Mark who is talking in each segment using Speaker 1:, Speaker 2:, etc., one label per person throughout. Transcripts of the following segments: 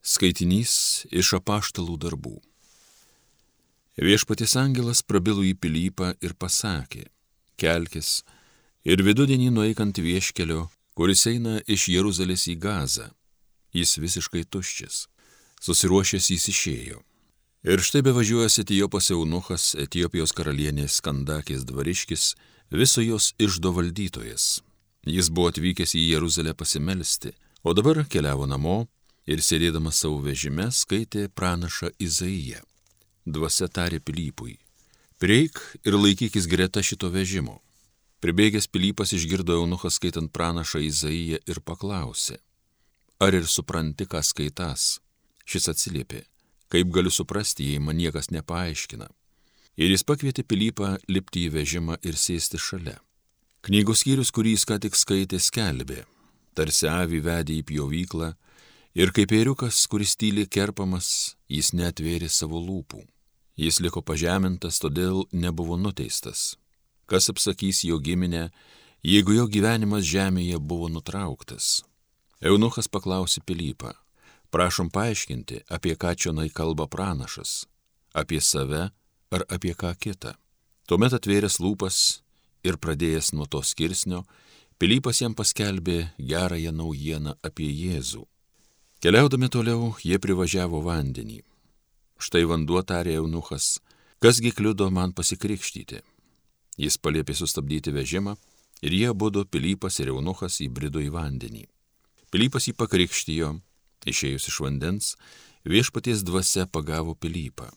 Speaker 1: Skaitinys iš apaštalų darbų. Viešpatis angelas prabilo į pilypą ir pasakė, kelkis ir vidudienį nueikant vieškelio, kuris eina iš Jeruzalės į Gazą. Jis visiškai tuščias. Susiruošęs jis išėjo. Ir štai bevažiuojas Etijopas Eunuchas, Etijopijos karalienės skandakės dvariškis, viso jos išdo valdytojas. Jis buvo atvykęs į Jeruzalę pasimelsti, o dabar keliavo namo ir sėdėdamas savo vežime skaitė pranašą Izaiją. Dvasia tarė Pilypui. Prieik ir laikykis greta šito vežimo. Pribėgęs Pilypas išgirdo Eunuchą skaitant pranašą Izaiją ir paklausė. Ar ir supranti, ką skaitas? Šis atsiliepė. Kaip galiu suprasti, jei man niekas nepaaiškina? Ir jis pakvietė Pilypą lipti į vežimą ir sėsti šalia. Knygos skyrius, kurį jis ką tik skaitė, skelbė. Tarsi avį vedė į pjovyklą Ir kaip ėriukas, kuris tyli kerpamas, jis netvėrė savo lūpų. Jis liko pažemintas, todėl nebuvo nuteistas. Kas apsakys jo giminę, jeigu jo gyvenimas žemėje buvo nutrauktas? Eunuchas paklausė Pilypą. Prašom paaiškinti, apie ką čionai kalba pranašas. Apie save ar apie ką kitą. Tuomet atvėręs lūpas ir pradėjęs nuo to skirsnio, Pilypas jam paskelbė gerąją naujieną apie Jėzų. Keliaudami toliau, jie privažiavo vandenį. Štai vanduo tarė eunuchas, kasgi kliudo man pasikrikštyti. Jis paliepė sustabdyti vežimą ir jie būdo Pilypas ir eunuchas įbrido į vandenį. Pilypas jį pakrikštijo, išėjus iš vandens, viešpaties dvasia pagavo Pilypą.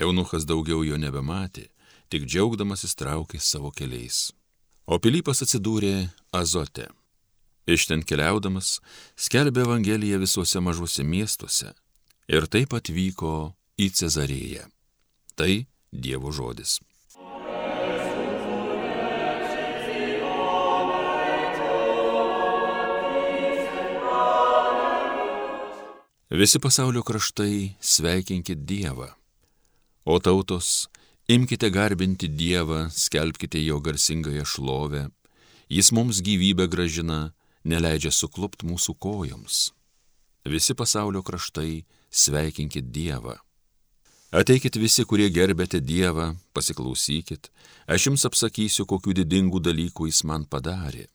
Speaker 1: Eunuchas daugiau jo nebematė, tik džiaugdamasis traukė savo keliais. O Pilypas atsidūrė Azote. Iš ten keliaudamas skelbė Evangeliją visuose mažuose miestuose ir taip atvyko į Cezarėją. Tai Dievo žodis. Visi pasaulio kraštai sveikinkit Dievą, o tautos imkite garbinti Dievą, skelbkite jo garsingąją šlovę, jis mums gyvybę gražina neleidžia suklupt mūsų kojoms. Visi pasaulio kraštai sveikinkit Dievą. Ateikit visi, kurie gerbėte Dievą, pasiklausykit, aš jums apsakysiu, kokiu didingu dalyku jis man padarė.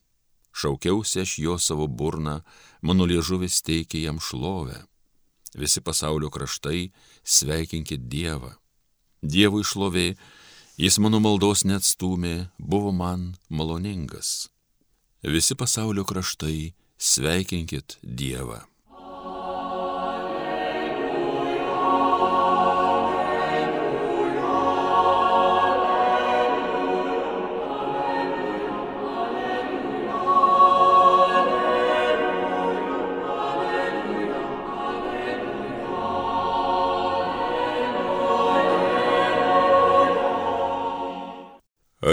Speaker 1: Šaukiausi aš jo savo burną, mano liežuvis teikė jam šlovę. Visi pasaulio kraštai sveikinkit Dievą. Dievui šlovė, jis mano maldos neatstumė, buvo man maloningas visi pasaulio kraštai, sveikinkit Dievą.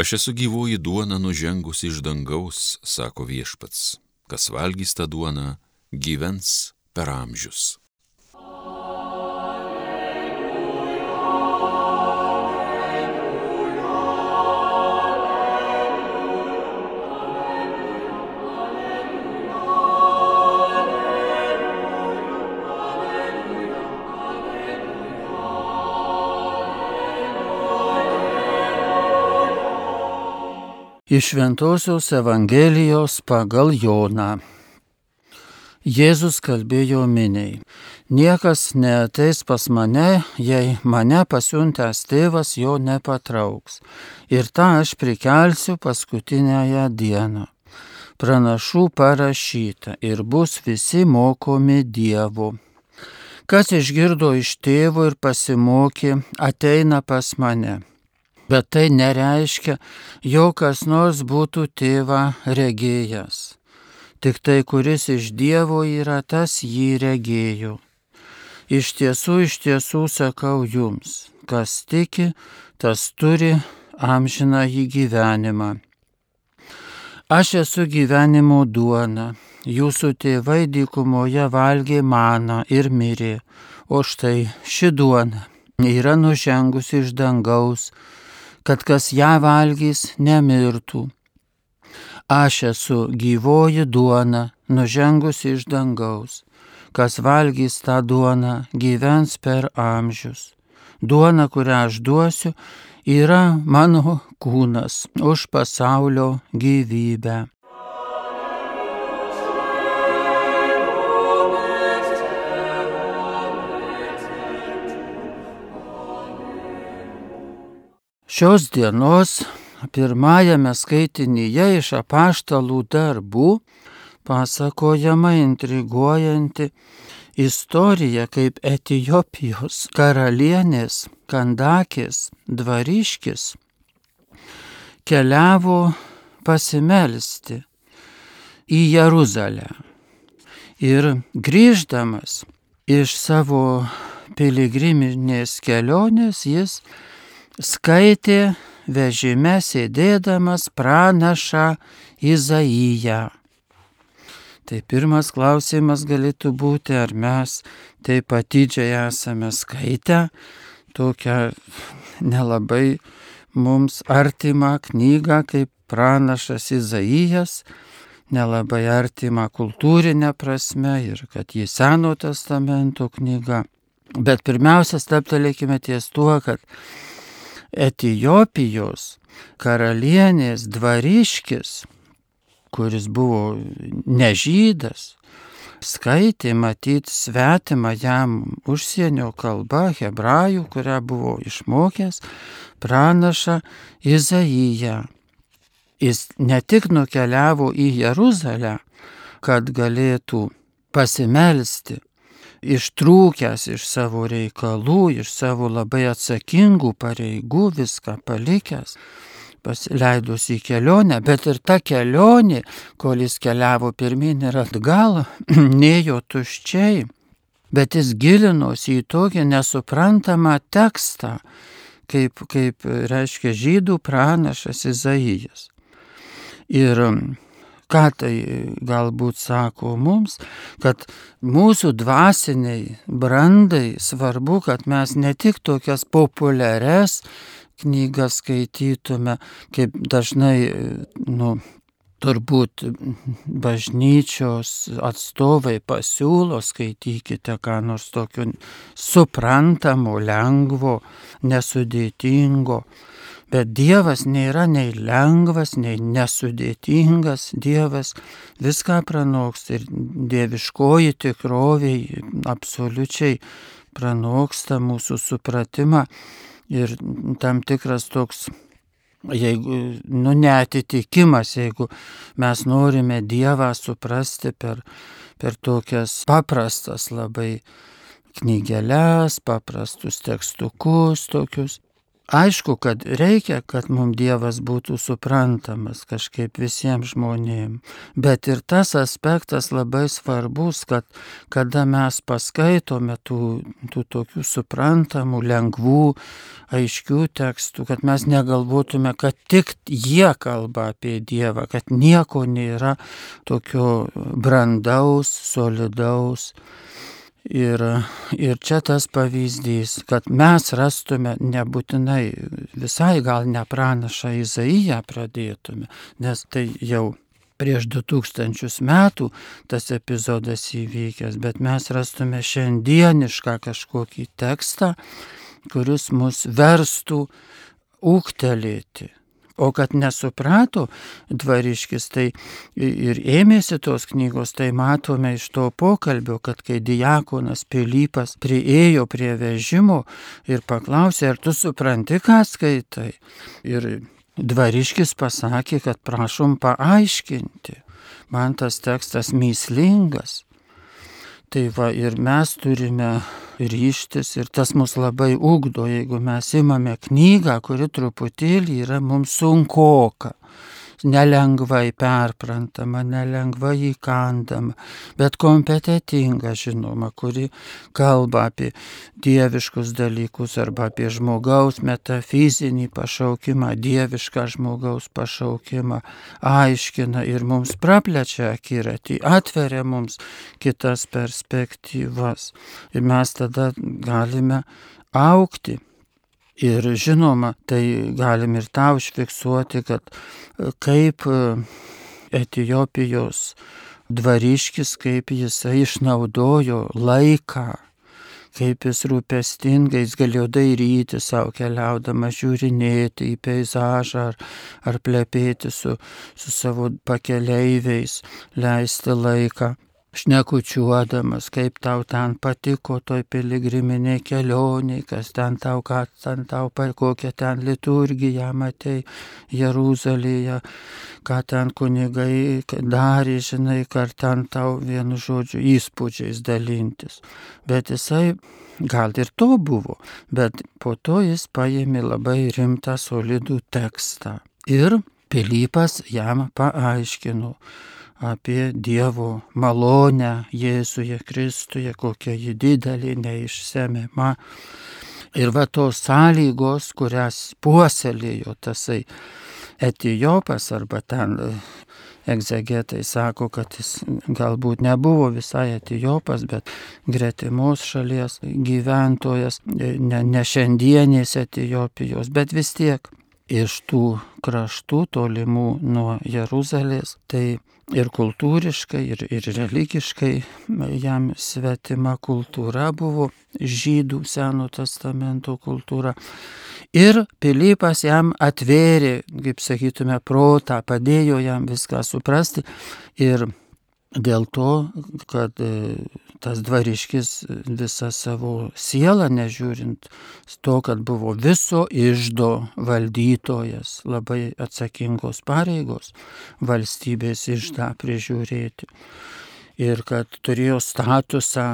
Speaker 1: Aš esu gyvoji duona nužengus iš dangaus, sako viešpats. Kas valgys tą duoną, gyvens per amžius.
Speaker 2: Iš Šventojios Evangelijos pagal Joną. Jėzus kalbėjo miniai. Niekas neateis pas mane, jei mane pasiuntęs tėvas jo nepatrauks. Ir tą aš prikelsiu paskutinėje dieną. Pranašų parašyta ir bus visi mokomi Dievo. Kas išgirdo iš tėvo ir pasimokė, ateina pas mane bet tai nereiškia, jog kas nors būtų tėvą regėjęs. Tik tai, kuris iš Dievo yra, tas jį regėjo. Iš tiesų, iš tiesų sakau jums, kas tiki, tas turi amžiną į gyvenimą. Aš esu gyvenimo duona, jūsų tėvai dykumoje valgė maną ir mirė, o štai ši duona yra nužengusi iš dangaus, kad kas ją valgys nemirtų. Aš esu gyvoji duona, nužengusi iš dangaus. kas valgys tą duoną, gyvens per amžius. Duona, kurią aš duosiu, yra mano kūnas už pasaulio gyvybę. Šios dienos pirmajame skaitinyje iš apaštalų darbų pasakojama intriguojanti istorija, kaip Etijopijos karalienės Kandakės dvariškis keliavo pasimelsti į Jeruzalę. Ir grįždamas iš savo piligriminės kelionės jis skaitė vežime sėdėdamas pranašą Izaiją. Tai pirmas klausimas galėtų būti, ar mes taip atidžiai esame skaitę tokią nelabai mums artimą knygą kaip pranašas Izaijas, nelabai artimą kultūrinę prasme ir kad jį Seno testamento knyga. Bet pirmiausia, staptelėkime ties tuo, kad Etijopijos karalienės dvariškis, kuris buvo nežydas, skaitė matyti svetimą jam užsienio kalbą, hebrajų, kurią buvo išmokęs, pranašą Izaiją. Jis ne tik nukeliavo į Jeruzalę, kad galėtų pasimelsti, ištrūkęs iš savo reikalų, iš savo labai atsakingų pareigų, viską palikęs, pasileidus į kelionę, bet ir ta kelionė, kol jis keliavo pirmin ir atgal, nejo tuščiai, bet jis gilinosi į tokį nesuprantamą tekstą, kaip, kaip reiškia žydų pranašas Izaijas. Ir Ką tai galbūt sako mums, kad mūsų dvasiniai brandai svarbu, kad mes ne tik tokias populiarias knygas skaitytume, kaip dažnai, nu, turbūt bažnyčios atstovai pasiūlo, skaitykite ką nors tokio suprantamo, lengvo, nesudėtingo. Bet Dievas nėra nei lengvas, nei nesudėtingas. Dievas viską pranoks ir dieviškoji tikroviai absoliučiai pranoksta mūsų supratimą ir tam tikras toks jeigu, nu, netitikimas, jeigu mes norime Dievą suprasti per, per tokias paprastas labai knygeles, paprastus tekstukus tokius. Aišku, kad reikia, kad mums Dievas būtų suprantamas kažkaip visiems žmonėms, bet ir tas aspektas labai svarbus, kad kada mes paskaitome tų, tų tokių suprantamų, lengvų, aiškių tekstų, kad mes negalvotume, kad tik jie kalba apie Dievą, kad nieko nėra tokio brandaus, solidaus Ir, ir čia tas pavyzdys, kad mes rastume nebūtinai visai gal nepranašą Izaiją pradėtume, nes tai jau prieš 2000 metų tas epizodas įvykęs, bet mes rastume šiandienišką kažkokį tekstą, kuris mus verstų ūktelėti O kad nesuprato dvariškis, tai ir ėmėsi tos knygos, tai matome iš to pokalbio, kad kai diakonas Pilypas prieėjo prie vežimo ir paklausė, ar tu supranti, ką skaitai. Ir dvariškis pasakė, kad prašom paaiškinti. Man tas tekstas myslingas. Tai va ir mes turime ryštis ir tas mus labai ugdo, jeigu mes imame knygą, kuri truputėlį yra mums sunkoka nelengvai perprantama, nelengvai įkandama, bet kompetitinga, žinoma, kuri kalba apie dieviškus dalykus arba apie žmogaus metafizinį pašaukimą, dievišką žmogaus pašaukimą, aiškina ir mums praplečia akiratį, atveria mums kitas perspektyvas. Ir mes tada galime aukti Ir žinoma, tai galim ir tą užfiksuoti, kad e, kaip e, Etijopijos dvariškis, kaip jisai išnaudojo laiką kaip jis rūpestingai jis galėjo dairyti savo keliaudamas, žiūrinėti į peizažą ar, ar plepėti su, su savo pakeleiviais, leisti laiką šnekučiuodamas, kaip tau ten patiko toj piligriminiai kelioniai, kas ten tau, ką ten tau, kokią ten liturgiją matei Jeruzalėje, ką ten kunigai darė, žinai, ar ten tau vienu žodžiu įspūdžiais dalintis. Bet jisai gal ir to buvo, bet po to jis paėmė labai rimtą solidų tekstą. Ir Pilypas jam paaiškino, apie Dievo malonę Jėzuje Kristuje, kokia ji didelė, neišsemiama. Ir va tos sąlygos, kurias puoselėjo tasai etijopas arba ten e, egzegetai sako, kad jis galbūt nebuvo visai etijopas, bet gretimos šalies gyventojas, e, ne, ne šiandienės etijopijos, bet vis tiek iš tų kraštų tolimų nuo Jeruzalės, tai ir kultūriškai, ir, ir religiškai jam svetima kultūra buvo žydų seno testamento kultūra. Ir Pilypas jam atvėrė, kaip sakytume, protą, padėjo jam viską suprasti ir dėl to, kad tas dvariškis visą savo sielą, nežiūrint to, kad buvo viso išdo valdytojas, labai atsakingos pareigos valstybės išdą prižiūrėti. Ir kad turėjo statusą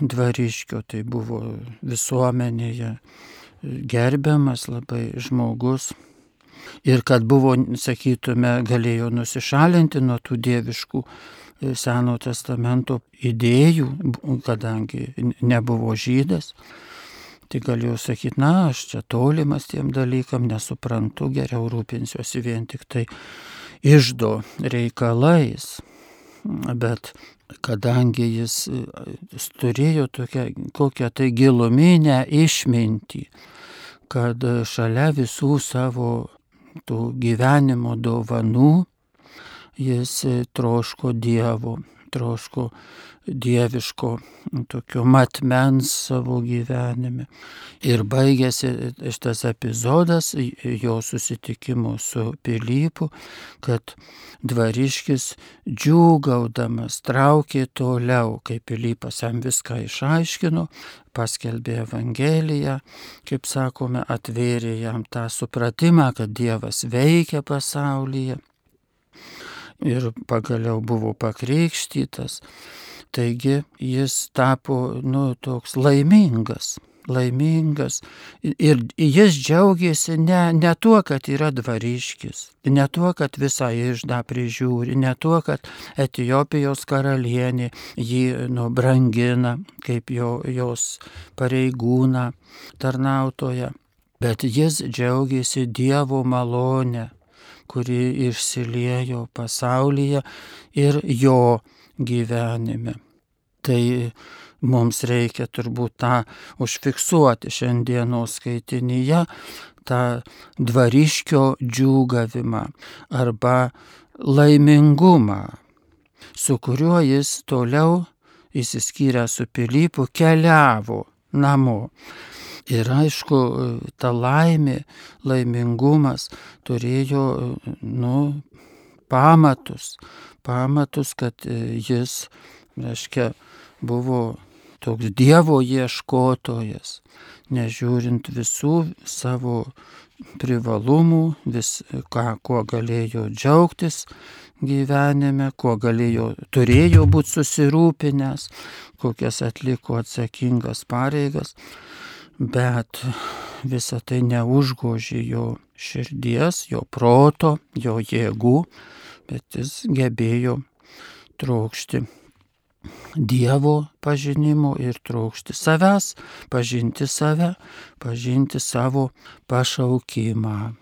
Speaker 2: dvariškio, tai buvo visuomenėje gerbiamas labai žmogus. Ir kad buvo, sakytume, galėjo nusišalinti nuo tų dieviškų Seno testamento idėjų, kadangi nebuvo žydas. Tai galiu sakyti, na, aš čia tolimas tiem dalykam, nesuprantu, geriau rūpinsiuosi vien tik tai išdo reikalais. Bet kadangi jis turėjo tokią, kokią tai giluminę išmintį, kad šalia visų savo tų gyvenimo dovanų jis troško Dievo, troško dieviško tokio matmens savo gyvenime. Ir baigėsi šitas epizodas jo susitikimo su Pilypu, kad dvariškis džiūgaudamas traukė toliau, kai Pilypas jam viską išaiškino, paskelbė Evangeliją, kaip sakome, atvėrė jam tą supratimą, kad Dievas veikia pasaulyje ir pagaliau buvo pakrikštytas. Taigi jis tapo, nu, toks laimingas, laimingas. Ir jis džiaugiasi ne, ne tuo, kad yra dvariškis, ne tuo, kad visą išdą prižiūri, ne tuo, kad Etijopijos karalienė jį nubrangina kaip jo, jos pareigūną, tarnautoją, bet jis džiaugiasi Dievo malonę kuri išsiliejo pasaulyje ir jo gyvenime. Tai mums reikia turbūt tą užfiksuoti šiandienos skaitinyje, tą dvariškio džiūgavimą arba laimingumą, su kuriuo jis toliau įsiskyrę su Pilypu keliavo namo. Ir aišku, ta laimė, laimingumas turėjo, nu, pamatus, pamatus, kad jis, reiškia, buvo toks Dievo ieškotojas, nežiūrint visų savo privalumų, vis, ką, kuo galėjo džiaugtis gyvenime, kuo galėjo, turėjo būti susirūpinęs, kokias atliko atsakingas pareigas bet visa tai neužgožė jo širdies, jo proto, jo jėgų, bet jis gebėjo trokšti Dievo pažinimo ir trokšti savęs, pažinti save, pažinti savo pašaukimą.